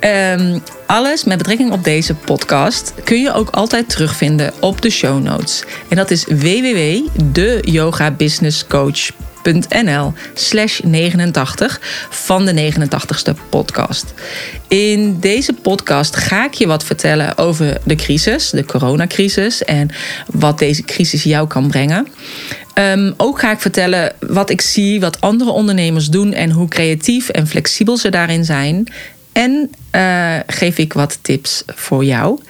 Ehm, alles met betrekking op deze podcast kun je ook altijd terugvinden op de show notes. En dat is www.deyogabusinesscoach.nl slash 89 van de 89ste podcast. In deze podcast ga ik je wat vertellen over de crisis, de coronacrisis en wat deze crisis jou kan brengen. Um, ook ga ik vertellen wat ik zie, wat andere ondernemers doen en hoe creatief en flexibel ze daarin zijn. En uh, geef ik wat tips voor jou.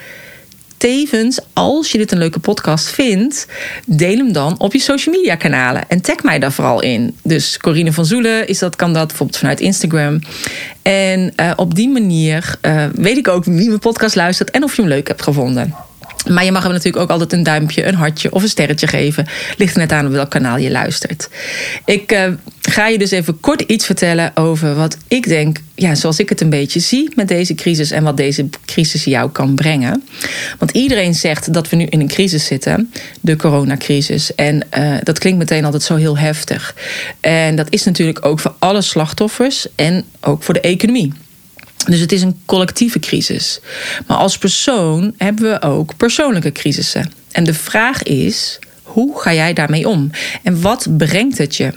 Tevens, als je dit een leuke podcast vindt, deel hem dan op je social media kanalen en tag mij daar vooral in. Dus Corine van Zoelen is dat, kan dat bijvoorbeeld vanuit Instagram. En uh, op die manier uh, weet ik ook wie mijn podcast luistert en of je hem leuk hebt gevonden. Maar je mag hem natuurlijk ook altijd een duimpje, een hartje of een sterretje geven. Ligt net aan op welk kanaal je luistert. Ik uh, ga je dus even kort iets vertellen over wat ik denk, ja, zoals ik het een beetje zie met deze crisis en wat deze crisis jou kan brengen. Want iedereen zegt dat we nu in een crisis zitten, de coronacrisis. En uh, dat klinkt meteen altijd zo heel heftig. En dat is natuurlijk ook voor alle slachtoffers en ook voor de economie. Dus het is een collectieve crisis. Maar als persoon hebben we ook persoonlijke crisissen. En de vraag is: hoe ga jij daarmee om? En wat brengt het je?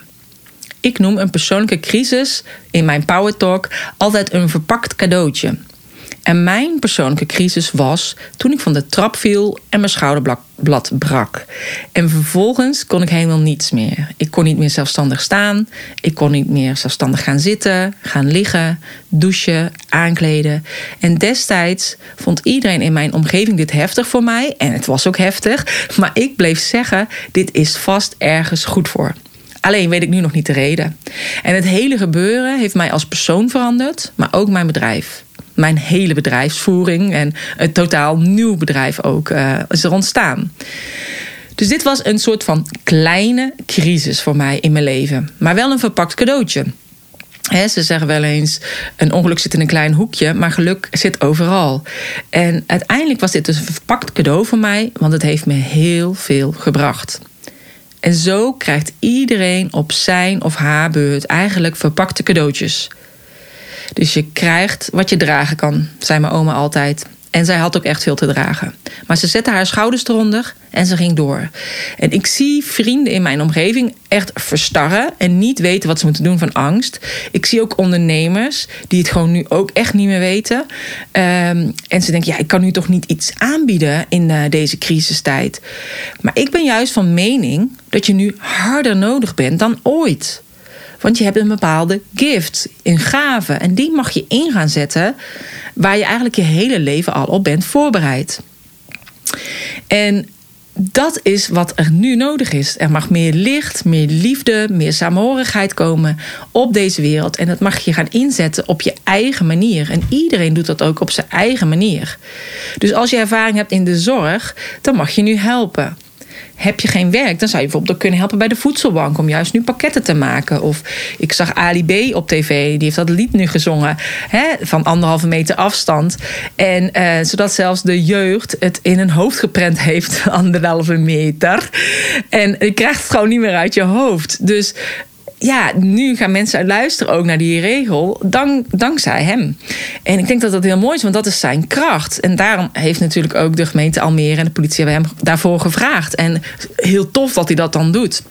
Ik noem een persoonlijke crisis in mijn Power Talk altijd een verpakt cadeautje. En mijn persoonlijke crisis was toen ik van de trap viel en mijn schouderblad brak. En vervolgens kon ik helemaal niets meer. Ik kon niet meer zelfstandig staan. Ik kon niet meer zelfstandig gaan zitten, gaan liggen, douchen, aankleden. En destijds vond iedereen in mijn omgeving dit heftig voor mij. En het was ook heftig. Maar ik bleef zeggen: dit is vast ergens goed voor. Alleen weet ik nu nog niet de reden. En het hele gebeuren heeft mij als persoon veranderd, maar ook mijn bedrijf mijn hele bedrijfsvoering en een totaal nieuw bedrijf ook uh, is er ontstaan. Dus dit was een soort van kleine crisis voor mij in mijn leven, maar wel een verpakt cadeautje. ze zeggen wel eens: een ongeluk zit in een klein hoekje, maar geluk zit overal. En uiteindelijk was dit dus een verpakt cadeau voor mij, want het heeft me heel veel gebracht. En zo krijgt iedereen op zijn of haar beurt eigenlijk verpakte cadeautjes. Dus je krijgt wat je dragen kan, zei mijn oma altijd. En zij had ook echt veel te dragen. Maar ze zette haar schouders eronder en ze ging door. En ik zie vrienden in mijn omgeving echt verstarren en niet weten wat ze moeten doen van angst. Ik zie ook ondernemers die het gewoon nu ook echt niet meer weten. Um, en ze denken, ja, ik kan nu toch niet iets aanbieden in uh, deze crisistijd. Maar ik ben juist van mening dat je nu harder nodig bent dan ooit. Want je hebt een bepaalde gift, een gave. En die mag je in gaan zetten waar je eigenlijk je hele leven al op bent voorbereid. En dat is wat er nu nodig is. Er mag meer licht, meer liefde, meer samenhorigheid komen op deze wereld. En dat mag je gaan inzetten op je eigen manier. En iedereen doet dat ook op zijn eigen manier. Dus als je ervaring hebt in de zorg, dan mag je nu helpen. Heb je geen werk, dan zou je bijvoorbeeld ook kunnen helpen bij de voedselbank om juist nu pakketten te maken. Of ik zag Ali B op tv, die heeft dat lied nu gezongen hè, van anderhalve meter afstand. En uh, zodat zelfs de jeugd het in hun hoofd geprent heeft, anderhalve meter. En je krijgt het gewoon niet meer uit je hoofd. Dus ja, nu gaan mensen luisteren ook naar die regel, dank, dankzij hem. En ik denk dat dat heel mooi is, want dat is zijn kracht. En daarom heeft natuurlijk ook de gemeente Almere en de politie hem daarvoor gevraagd. En heel tof dat hij dat dan doet.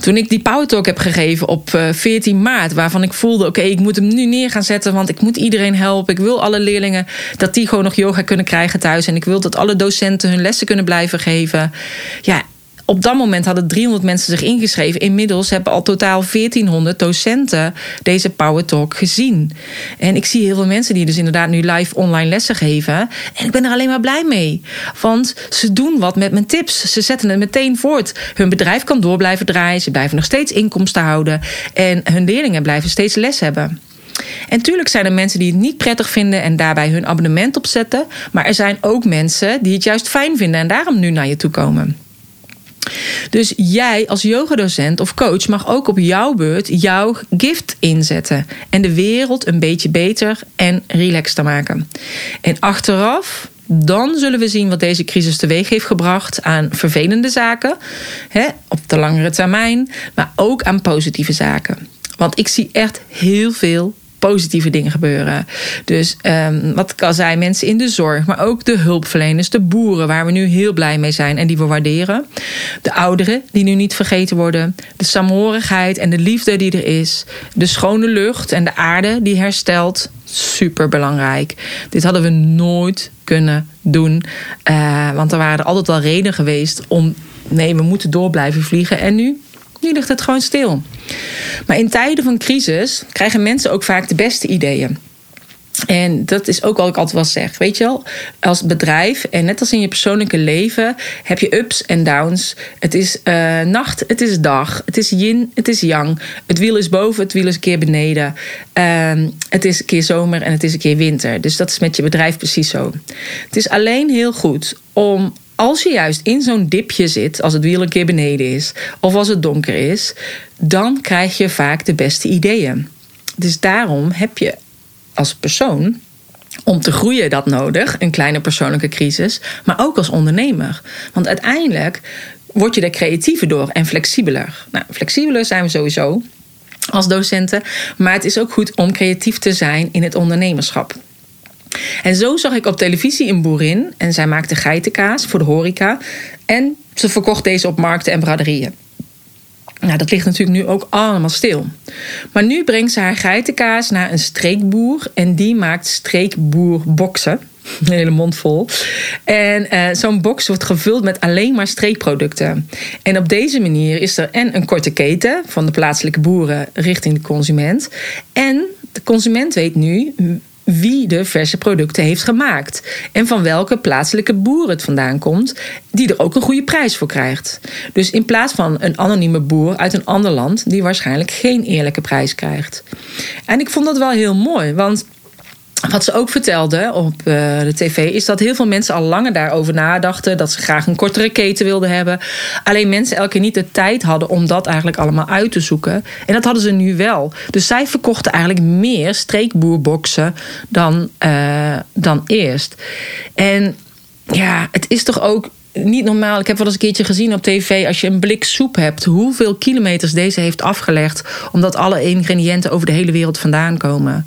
Toen ik die Power Talk heb gegeven op 14 eh, maart, waarvan ik voelde: oké, ik moet hem nu neer gaan zetten, want ik moet iedereen helpen. Ik wil alle leerlingen dat die gewoon nog yoga kunnen krijgen thuis. En ik wil dat alle docenten hun lessen kunnen blijven geven. Ja, op dat moment hadden 300 mensen zich ingeschreven. Inmiddels hebben al totaal 1400 docenten deze Power Talk gezien. En ik zie heel veel mensen die dus inderdaad nu live online lessen geven. En ik ben er alleen maar blij mee. Want ze doen wat met mijn tips. Ze zetten het meteen voort. Hun bedrijf kan door blijven draaien. Ze blijven nog steeds inkomsten houden. En hun leerlingen blijven steeds les hebben. En tuurlijk zijn er mensen die het niet prettig vinden en daarbij hun abonnement opzetten. Maar er zijn ook mensen die het juist fijn vinden en daarom nu naar je toe komen. Dus jij als yogadocent of coach mag ook op jouw beurt jouw gift inzetten. En de wereld een beetje beter en relaxter maken. En achteraf dan zullen we zien wat deze crisis teweeg heeft gebracht aan vervelende zaken, hè, op de langere termijn, maar ook aan positieve zaken. Want ik zie echt heel veel positieve dingen gebeuren. Dus um, wat ik al zei, mensen in de zorg, maar ook de hulpverleners, de boeren, waar we nu heel blij mee zijn en die we waarderen. De ouderen, die nu niet vergeten worden. De saamhorigheid en de liefde die er is. De schone lucht en de aarde die herstelt. Super belangrijk. Dit hadden we nooit kunnen doen. Uh, want er waren altijd al redenen geweest om. Nee, we moeten door blijven vliegen. En nu? Nu ligt het gewoon stil. Maar in tijden van crisis krijgen mensen ook vaak de beste ideeën. En dat is ook wat ik altijd wel zeg. Weet je wel, als bedrijf en net als in je persoonlijke leven heb je ups en downs. Het is uh, nacht, het is dag. Het is yin, het is yang. Het wiel is boven, het wiel is een keer beneden. Uh, het is een keer zomer en het is een keer winter. Dus dat is met je bedrijf precies zo. Het is alleen heel goed om als je juist in zo'n dipje zit, als het wiel een keer beneden is, of als het donker is, dan krijg je vaak de beste ideeën. Dus daarom heb je als persoon om te groeien dat nodig, een kleine persoonlijke crisis, maar ook als ondernemer. Want uiteindelijk word je er creatiever door en flexibeler. Nou, flexibeler zijn we sowieso als docenten, maar het is ook goed om creatief te zijn in het ondernemerschap. En zo zag ik op televisie een boerin en zij maakte geitenkaas voor de horeca en ze verkocht deze op markten en braderieën. Nou, dat ligt natuurlijk nu ook allemaal stil. Maar nu brengt ze haar geitenkaas naar een streekboer en die maakt streekboerboksen. Een hele mond vol. En uh, zo'n box wordt gevuld met alleen maar streekproducten. En op deze manier is er en een korte keten van de plaatselijke boeren richting de consument. En de consument weet nu wie de verse producten heeft gemaakt. En van welke plaatselijke boer het vandaan komt, die er ook een goede prijs voor krijgt. Dus in plaats van een anonieme boer uit een ander land, die waarschijnlijk geen eerlijke prijs krijgt. En ik vond dat wel heel mooi, want wat ze ook vertelde op uh, de tv is dat heel veel mensen al langer daarover nadachten. Dat ze graag een kortere keten wilden hebben. Alleen mensen elke keer niet de tijd hadden om dat eigenlijk allemaal uit te zoeken. En dat hadden ze nu wel. Dus zij verkochten eigenlijk meer streekboerboxen dan, uh, dan eerst. En ja, het is toch ook niet normaal. Ik heb wel eens een keertje gezien op tv. Als je een blik soep hebt, hoeveel kilometers deze heeft afgelegd. Omdat alle ingrediënten over de hele wereld vandaan komen.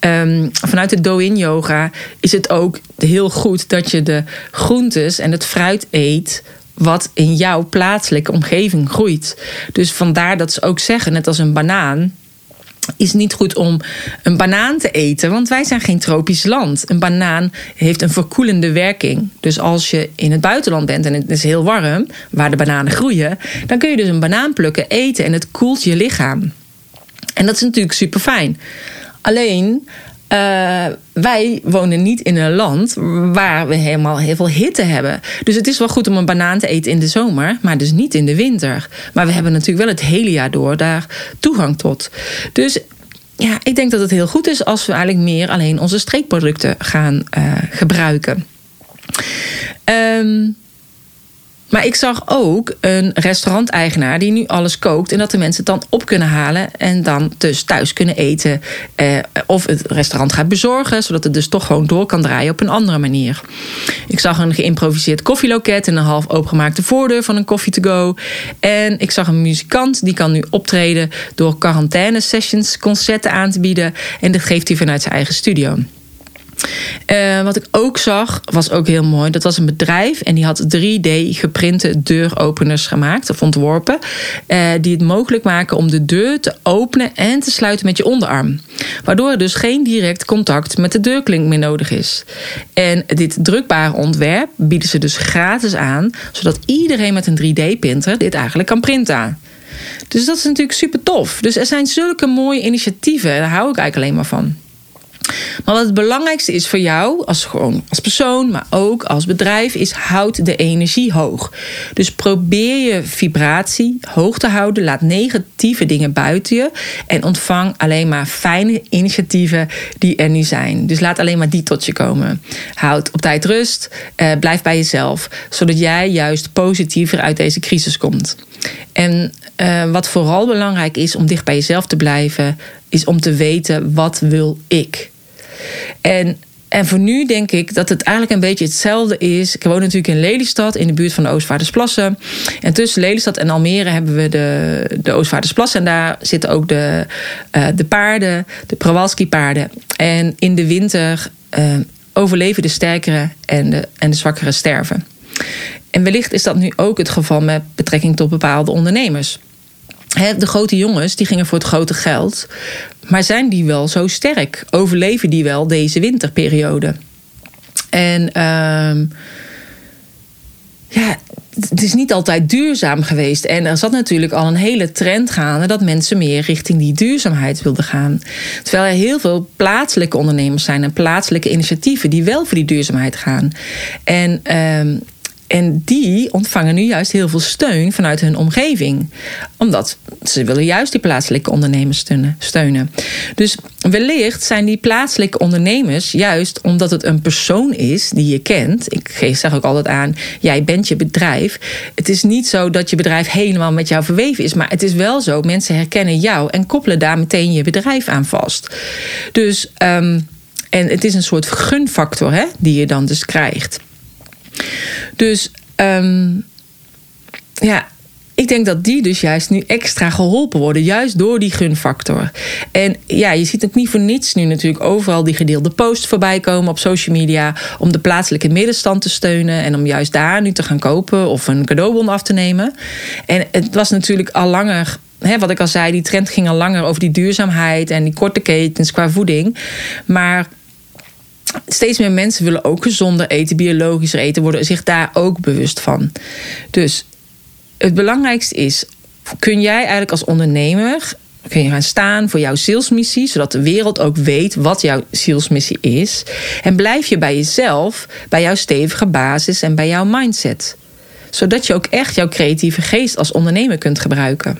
Um, vanuit de Do-in yoga is het ook heel goed dat je de groentes en het fruit eet wat in jouw plaatselijke omgeving groeit. Dus vandaar dat ze ook zeggen, net als een banaan, is niet goed om een banaan te eten, want wij zijn geen tropisch land. Een banaan heeft een verkoelende werking. Dus als je in het buitenland bent en het is heel warm, waar de bananen groeien, dan kun je dus een banaan plukken, eten en het koelt je lichaam. En dat is natuurlijk super fijn. Alleen, uh, wij wonen niet in een land waar we helemaal heel veel hitte hebben. Dus het is wel goed om een banaan te eten in de zomer, maar dus niet in de winter. Maar we hebben natuurlijk wel het hele jaar door daar toegang tot. Dus ja, ik denk dat het heel goed is als we eigenlijk meer alleen onze streekproducten gaan uh, gebruiken. Um, maar ik zag ook een restauranteigenaar die nu alles kookt. En dat de mensen het dan op kunnen halen. En dan dus thuis kunnen eten. Eh, of het restaurant gaat bezorgen. Zodat het dus toch gewoon door kan draaien op een andere manier. Ik zag een geïmproviseerd koffieloket. En een half opengemaakte voordeur van een koffie to go. En ik zag een muzikant die kan nu optreden. Door quarantaine sessions concerten aan te bieden. En dat geeft hij vanuit zijn eigen studio. Uh, wat ik ook zag, was ook heel mooi. Dat was een bedrijf en die had 3D geprinte deuropeners gemaakt of ontworpen. Uh, die het mogelijk maken om de deur te openen en te sluiten met je onderarm. Waardoor er dus geen direct contact met de deurklink meer nodig is. En dit drukbare ontwerp bieden ze dus gratis aan, zodat iedereen met een 3D-printer dit eigenlijk kan printen. Dus dat is natuurlijk super tof. Dus er zijn zulke mooie initiatieven, daar hou ik eigenlijk alleen maar van. Maar wat het belangrijkste is voor jou, als, gewoon als persoon, maar ook als bedrijf, is houd de energie hoog. Dus probeer je vibratie hoog te houden. Laat negatieve dingen buiten je. En ontvang alleen maar fijne initiatieven die er nu zijn. Dus laat alleen maar die tot je komen. Houd op tijd rust. Eh, blijf bij jezelf. Zodat jij juist positiever uit deze crisis komt. En uh, wat vooral belangrijk is om dicht bij jezelf te blijven, is om te weten wat wil ik. En, en voor nu denk ik dat het eigenlijk een beetje hetzelfde is. Ik woon natuurlijk in Lelystad, in de buurt van de Oostvaardersplassen. En tussen Lelystad en Almere hebben we de, de Oostvaardersplassen. En daar zitten ook de, uh, de paarden, de Prawalski-paarden. En in de winter uh, overleven de sterkere en de, en de zwakkere sterven. En wellicht is dat nu ook het geval met betrekking tot bepaalde ondernemers. De grote jongens die gingen voor het grote geld. Maar zijn die wel zo sterk? Overleven die wel deze winterperiode? En uh, ja, het is niet altijd duurzaam geweest. En er zat natuurlijk al een hele trend gaande dat mensen meer richting die duurzaamheid wilden gaan. Terwijl er heel veel plaatselijke ondernemers zijn en plaatselijke initiatieven die wel voor die duurzaamheid gaan. En. Uh, en die ontvangen nu juist heel veel steun vanuit hun omgeving. Omdat ze willen juist die plaatselijke ondernemers steunen. Dus wellicht zijn die plaatselijke ondernemers juist omdat het een persoon is die je kent. Ik zeg ook altijd aan, jij bent je bedrijf. Het is niet zo dat je bedrijf helemaal met jou verweven is. Maar het is wel zo, mensen herkennen jou en koppelen daar meteen je bedrijf aan vast. Dus, um, en het is een soort gunfactor hè, die je dan dus krijgt. Dus um, ja, ik denk dat die dus juist nu extra geholpen worden, juist door die gunfactor. En ja, je ziet ook niet voor niets nu natuurlijk overal die gedeelde posts voorbij komen op social media om de plaatselijke middenstand te steunen en om juist daar nu te gaan kopen of een cadeaubon af te nemen. En het was natuurlijk al langer wat ik al zei, die trend ging al langer over die duurzaamheid en die korte ketens qua voeding. Maar steeds meer mensen willen ook gezonder eten, biologischer eten, worden zich daar ook bewust van. Dus het belangrijkste is: kun jij eigenlijk als ondernemer kun je gaan staan voor jouw zielsmissie, zodat de wereld ook weet wat jouw zielsmissie is. En blijf je bij jezelf, bij jouw stevige basis en bij jouw mindset. Zodat je ook echt jouw creatieve geest als ondernemer kunt gebruiken.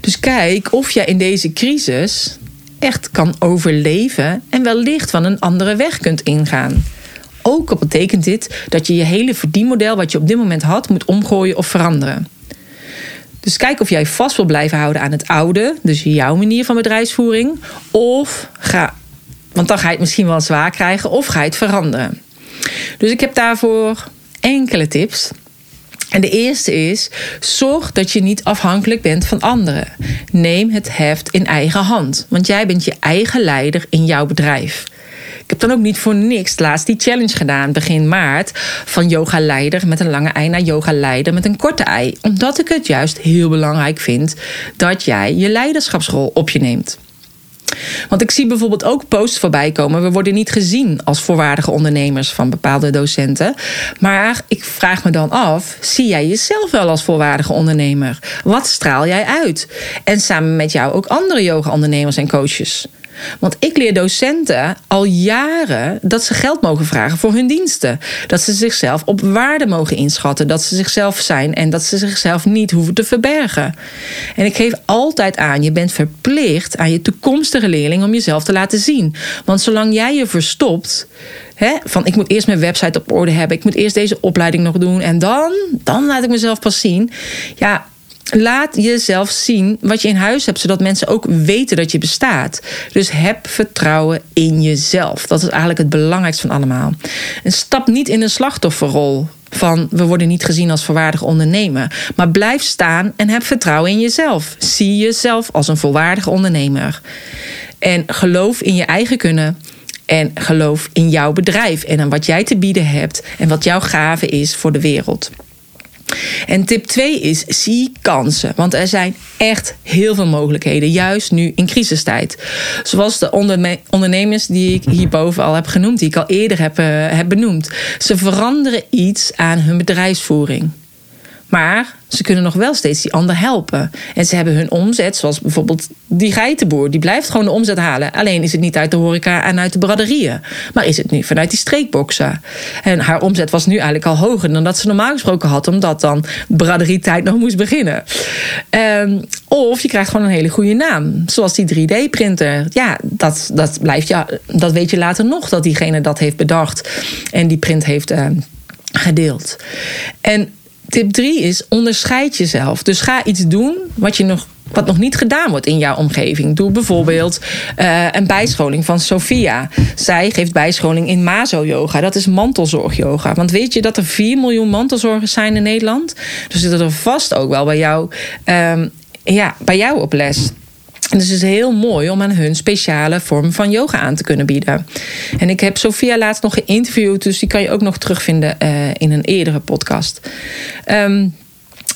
Dus kijk of jij in deze crisis echt kan overleven en wellicht van een andere weg kunt ingaan. Ook al betekent dit dat je je hele verdienmodel wat je op dit moment had moet omgooien of veranderen. Dus kijk of jij vast wil blijven houden aan het oude, dus jouw manier van bedrijfsvoering, of ga, want dan ga je het misschien wel zwaar krijgen, of ga je het veranderen. Dus ik heb daarvoor enkele tips. En de eerste is: zorg dat je niet afhankelijk bent van anderen. Neem het heft in eigen hand, want jij bent je eigen leider in jouw bedrijf. Ik heb dan ook niet voor niks laatst die challenge gedaan begin maart van yoga leider met een lange ei naar yoga leider met een korte ei, omdat ik het juist heel belangrijk vind dat jij je leiderschapsrol op je neemt. Want ik zie bijvoorbeeld ook posts voorbij komen. We worden niet gezien als voorwaardige ondernemers van bepaalde docenten. Maar ik vraag me dan af: zie jij jezelf wel als voorwaardige ondernemer? Wat straal jij uit? En samen met jou ook andere yoga-ondernemers en coaches. Want ik leer docenten al jaren dat ze geld mogen vragen voor hun diensten. Dat ze zichzelf op waarde mogen inschatten. Dat ze zichzelf zijn en dat ze zichzelf niet hoeven te verbergen. En ik geef altijd aan: je bent verplicht aan je toekomstige leerling om jezelf te laten zien. Want zolang jij je verstopt. Hè, van ik moet eerst mijn website op orde hebben. Ik moet eerst deze opleiding nog doen. En dan, dan laat ik mezelf pas zien. Ja, laat jezelf zien wat je in huis hebt, zodat mensen ook weten dat je bestaat. Dus heb vertrouwen in jezelf. Dat is eigenlijk het belangrijkste van allemaal. En stap niet in een slachtofferrol van we worden niet gezien als volwaardig ondernemer. Maar blijf staan en heb vertrouwen in jezelf. Zie jezelf als een volwaardige ondernemer. En geloof in je eigen kunnen. En geloof in jouw bedrijf en aan wat jij te bieden hebt en wat jouw gave is voor de wereld. En tip 2 is: zie kansen. Want er zijn echt heel veel mogelijkheden, juist nu in crisistijd. Zoals de ondernemers die ik hierboven al heb genoemd, die ik al eerder heb, uh, heb benoemd. Ze veranderen iets aan hun bedrijfsvoering. Maar ze kunnen nog wel steeds die ander helpen. En ze hebben hun omzet, zoals bijvoorbeeld die geitenboer, die blijft gewoon de omzet halen. Alleen is het niet uit de horeca en uit de braderieën, maar is het nu vanuit die streekboxen. En haar omzet was nu eigenlijk al hoger dan dat ze normaal gesproken had, omdat dan braderietijd nog moest beginnen. Um, of je krijgt gewoon een hele goede naam, zoals die 3D-printer. Ja, dat, dat, blijft, ja, dat weet je later nog, dat diegene dat heeft bedacht en die print heeft uh, gedeeld. En tip 3 is onderscheid jezelf. Dus ga iets doen wat je nog wat nog niet gedaan wordt in jouw omgeving. Doe bijvoorbeeld uh, een bijscholing van Sophia. Zij geeft bijscholing in Mazo-yoga. Dat is mantelzorg-yoga. Want weet je dat er 4 miljoen mantelzorgers zijn in Nederland? Dus zitten er vast ook wel bij jou, um, ja, bij jou op les. Dus het is heel mooi om aan hun speciale vorm van yoga aan te kunnen bieden. En ik heb Sophia laatst nog geïnterviewd, dus die kan je ook nog terugvinden uh, in een eerdere podcast. Um,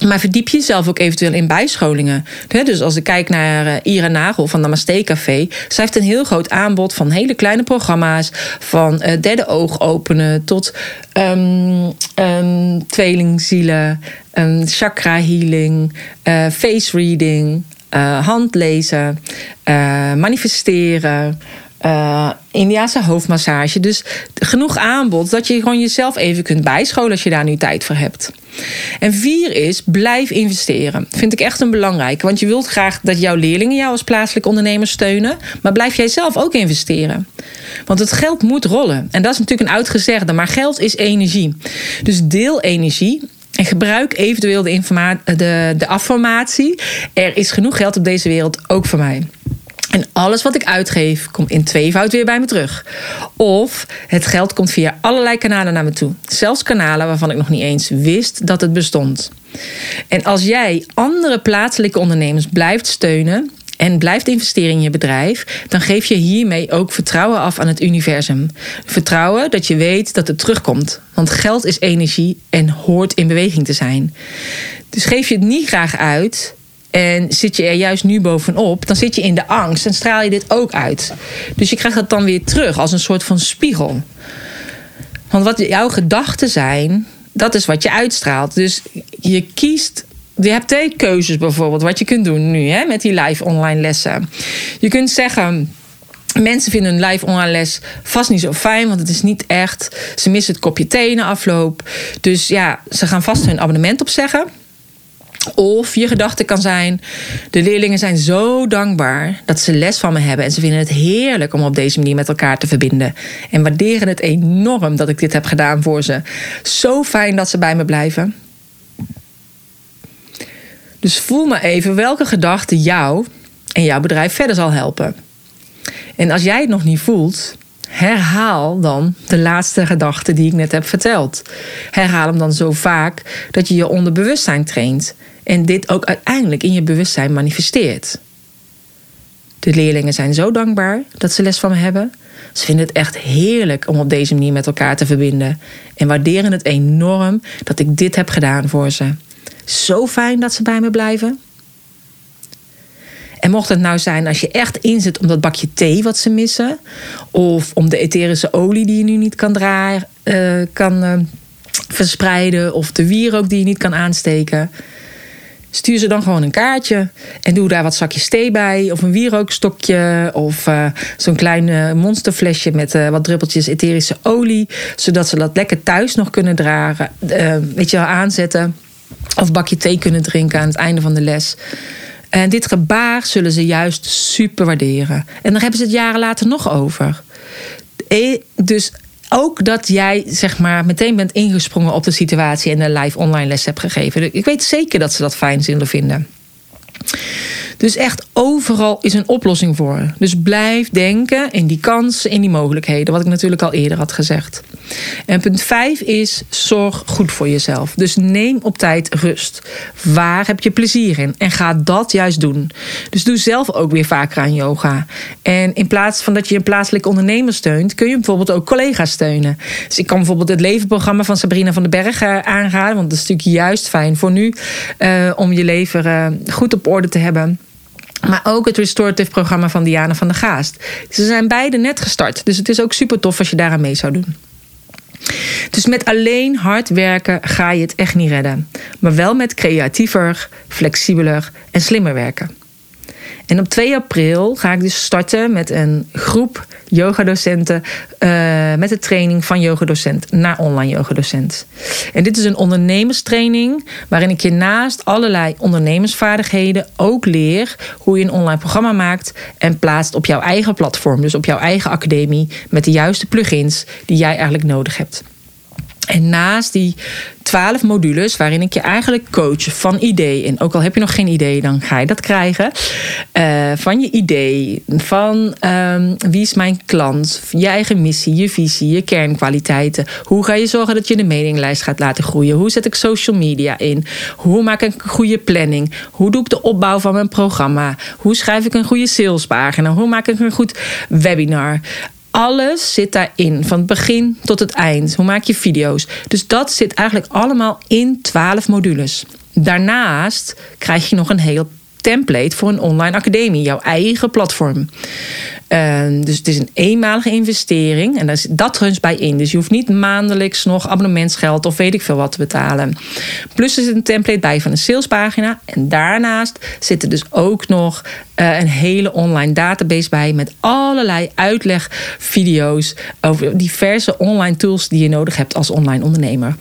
maar verdiep jezelf ook eventueel in bijscholingen. Dus als ik kijk naar uh, Ira Nagel van Namaste Café. Zij heeft een heel groot aanbod van hele kleine programma's. Van uh, derde oog openen tot um, um, tweelingzielen. Chakra healing. Uh, face reading uh, handlezen, uh, manifesteren. Uh, Indiaanse hoofdmassage. Dus genoeg aanbod dat je gewoon jezelf even kunt bijscholen als je daar nu tijd voor hebt. En vier is, blijf investeren. Vind ik echt een belangrijke. Want je wilt graag dat jouw leerlingen jou als plaatselijk ondernemer steunen. Maar blijf jij zelf ook investeren. Want het geld moet rollen. En dat is natuurlijk een uitgezegde. Maar geld is energie. Dus deel energie en gebruik eventueel de, de, de affirmatie. Er is genoeg geld op deze wereld, ook voor mij. En alles wat ik uitgeef, komt in tweevoud weer bij me terug. Of het geld komt via allerlei kanalen naar me toe. Zelfs kanalen waarvan ik nog niet eens wist dat het bestond. En als jij andere plaatselijke ondernemers blijft steunen, en blijft investeren in je bedrijf, dan geef je hiermee ook vertrouwen af aan het universum. Vertrouwen dat je weet dat het terugkomt. Want geld is energie en hoort in beweging te zijn. Dus geef je het niet graag uit en zit je er juist nu bovenop, dan zit je in de angst en straal je dit ook uit. Dus je krijgt dat dan weer terug als een soort van spiegel. Want wat jouw gedachten zijn, dat is wat je uitstraalt. Dus je kiest je hebt twee keuzes bijvoorbeeld, wat je kunt doen nu hè, met die live online lessen. Je kunt zeggen. Mensen vinden een live online les vast niet zo fijn, want het is niet echt. Ze missen het kopje thee na afloop. Dus ja, ze gaan vast hun abonnement opzeggen. Of je gedachte kan zijn: de leerlingen zijn zo dankbaar dat ze les van me hebben. En ze vinden het heerlijk om op deze manier met elkaar te verbinden. En waarderen het enorm dat ik dit heb gedaan voor ze. Zo fijn dat ze bij me blijven. Dus voel maar even welke gedachte jou en jouw bedrijf verder zal helpen. En als jij het nog niet voelt, herhaal dan de laatste gedachte die ik net heb verteld. Herhaal hem dan zo vaak dat je je onderbewustzijn traint en dit ook uiteindelijk in je bewustzijn manifesteert. De leerlingen zijn zo dankbaar dat ze les van me hebben. Ze vinden het echt heerlijk om op deze manier met elkaar te verbinden en waarderen het enorm dat ik dit heb gedaan voor ze zo fijn dat ze bij me blijven. En mocht het nou zijn als je echt inzet om dat bakje thee wat ze missen, of om de etherische olie die je nu niet kan draaien, uh, kan uh, verspreiden, of de wierook die je niet kan aansteken, stuur ze dan gewoon een kaartje en doe daar wat zakjes thee bij, of een wierookstokje, of uh, zo'n klein monsterflesje met wat druppeltjes etherische olie, zodat ze dat lekker thuis nog kunnen dragen, weet je wel, aanzetten. Of bakje thee kunnen drinken aan het einde van de les. En dit gebaar zullen ze juist super waarderen. En daar hebben ze het jaren later nog over. E, dus ook dat jij zeg maar meteen bent ingesprongen op de situatie en een live online les hebt gegeven. Ik weet zeker dat ze dat fijn zullen vinden. Dus echt overal is een oplossing voor. Dus blijf denken in die kansen, in die mogelijkheden. Wat ik natuurlijk al eerder had gezegd. En punt 5 is zorg goed voor jezelf. Dus neem op tijd rust. Waar heb je plezier in? En ga dat juist doen. Dus doe zelf ook weer vaker aan yoga. En in plaats van dat je een plaatselijke ondernemer steunt, kun je bijvoorbeeld ook collega's steunen. Dus ik kan bijvoorbeeld het levenprogramma van Sabrina van den Berg eh, aanraden. Want dat is natuurlijk juist fijn voor nu. Uh, om je leven uh, goed op orde te hebben. Maar ook het restorative programma van Diana van der Gaast. Ze zijn beide net gestart. Dus het is ook super tof als je daaraan mee zou doen. Dus met alleen hard werken ga je het echt niet redden. Maar wel met creatiever, flexibeler en slimmer werken. En op 2 april ga ik dus starten met een groep yogadocenten. Uh, met de training van yogadocent naar online yogadocent. En dit is een ondernemerstraining waarin ik je naast allerlei ondernemersvaardigheden ook leer hoe je een online programma maakt en plaatst op jouw eigen platform. Dus op jouw eigen academie met de juiste plugins die jij eigenlijk nodig hebt. En naast die twaalf modules, waarin ik je eigenlijk coach van idee. En ook al heb je nog geen idee, dan ga je dat krijgen. Uh, van je idee, van um, wie is mijn klant, je eigen missie, je visie, je kernkwaliteiten. Hoe ga je zorgen dat je de mailinglijst gaat laten groeien? Hoe zet ik social media in? Hoe maak ik een goede planning? Hoe doe ik de opbouw van mijn programma? Hoe schrijf ik een goede salespagina? Hoe maak ik een goed webinar? Alles zit daarin, van het begin tot het eind. Hoe maak je video's? Dus dat zit eigenlijk allemaal in 12 modules. Daarnaast krijg je nog een heel template voor een online academie, jouw eigen platform. Ehm, dus het is een eenmalige investering en daar zit dat runs bij in. Dus je hoeft niet maandelijks nog abonnementsgeld of weet ik veel wat te betalen. Plus er zit een template bij van een salespagina. En daarnaast zit er dus ook nog uh, een hele online database bij met allerlei uitlegvideo's over diverse online tools die je nodig hebt als online ondernemer.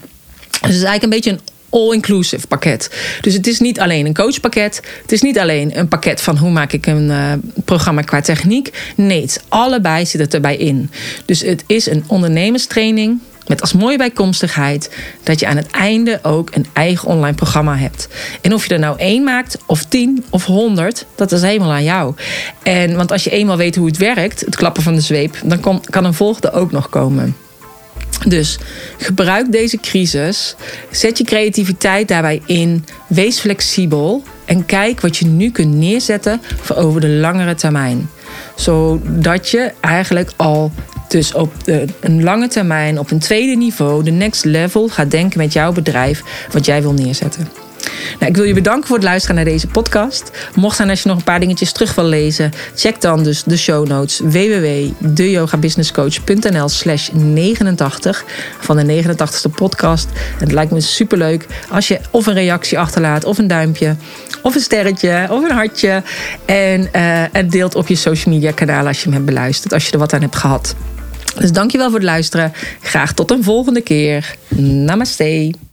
Dus het is eigenlijk een beetje een all-inclusive pakket. Dus het is niet alleen een coachpakket. Het is niet alleen een pakket van hoe maak ik een uh, programma qua techniek. Nee, allebei zit het erbij in. Dus het is een ondernemerstraining met als mooie bijkomstigheid dat je aan het einde ook een eigen online programma hebt. En of je er nou één maakt, of tien, of honderd, dat is helemaal aan jou. En want als je eenmaal weet hoe het werkt, het klappen van de zweep, dan kan, kan een volgende ook nog komen. Dus gebruik deze crisis. Zet je creativiteit daarbij in. Wees flexibel. En kijk wat je nu kunt neerzetten voor over de langere termijn. Zodat je eigenlijk al dus op een lange termijn, op een tweede niveau, de next level gaat denken met jouw bedrijf wat jij wil neerzetten. Nou, ik wil je bedanken voor het luisteren naar deze podcast. Mocht zijn als je nog een paar dingetjes terug wil lezen, check dan dus de show notes www.deyogabusinesscoach.nl slash 89 van de 89ste podcast. Het lijkt me superleuk als je of een reactie achterlaat of een duimpje of een sterretje of een hartje en uh, deelt op je social media kanaal als je hem hebt beluisterd, als je er wat aan hebt gehad. Dus dankjewel voor het luisteren. Graag tot een volgende keer. Namaste.